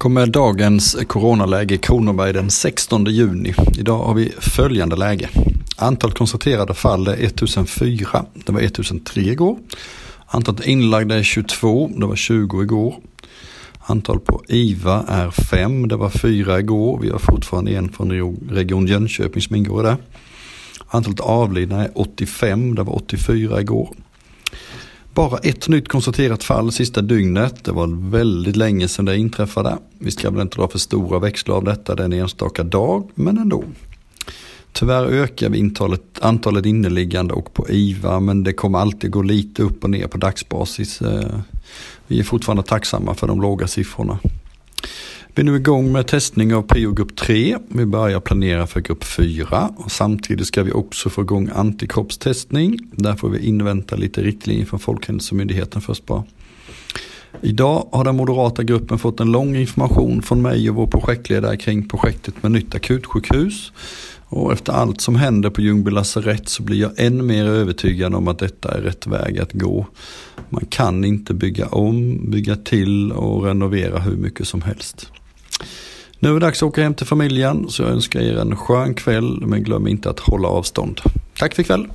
kommer dagens coronaläge i Kronoberg den 16 juni. Idag har vi följande läge. Antal konstaterade fall är 1004. Det var 1003 igår. Antalet inlagda är 22. Det var 20 igår. Antal på IVA är 5. Det var 4 igår. Vi har fortfarande en från Region Jönköping som ingår i det. Antalet avlidna är 85. Det var 84 igår. Bara ett nytt konstaterat fall sista dygnet. Det var väldigt länge sedan det inträffade. Vi ska väl inte dra för stora växlar av detta den enstaka dag, men ändå. Tyvärr ökar vi antalet, antalet inneliggande och på IVA, men det kommer alltid gå lite upp och ner på dagsbasis. Eh, vi är fortfarande tacksamma för de låga siffrorna. Vi är nu igång med testning av PO-grupp 3. Vi börjar planera för grupp 4 och samtidigt ska vi också få igång antikroppstestning. Där får vi invänta lite riktlinjer från Folkhälsomyndigheten först bara. Idag har den moderata gruppen fått en lång information från mig och vår projektledare kring projektet med nytt akutsjukhus. Och efter allt som händer på Ljungby lasarett så blir jag än mer övertygad om att detta är rätt väg att gå. Man kan inte bygga om, bygga till och renovera hur mycket som helst. Nu är det dags att åka hem till familjen så jag önskar er en skön kväll men glöm inte att hålla avstånd. Tack för ikväll!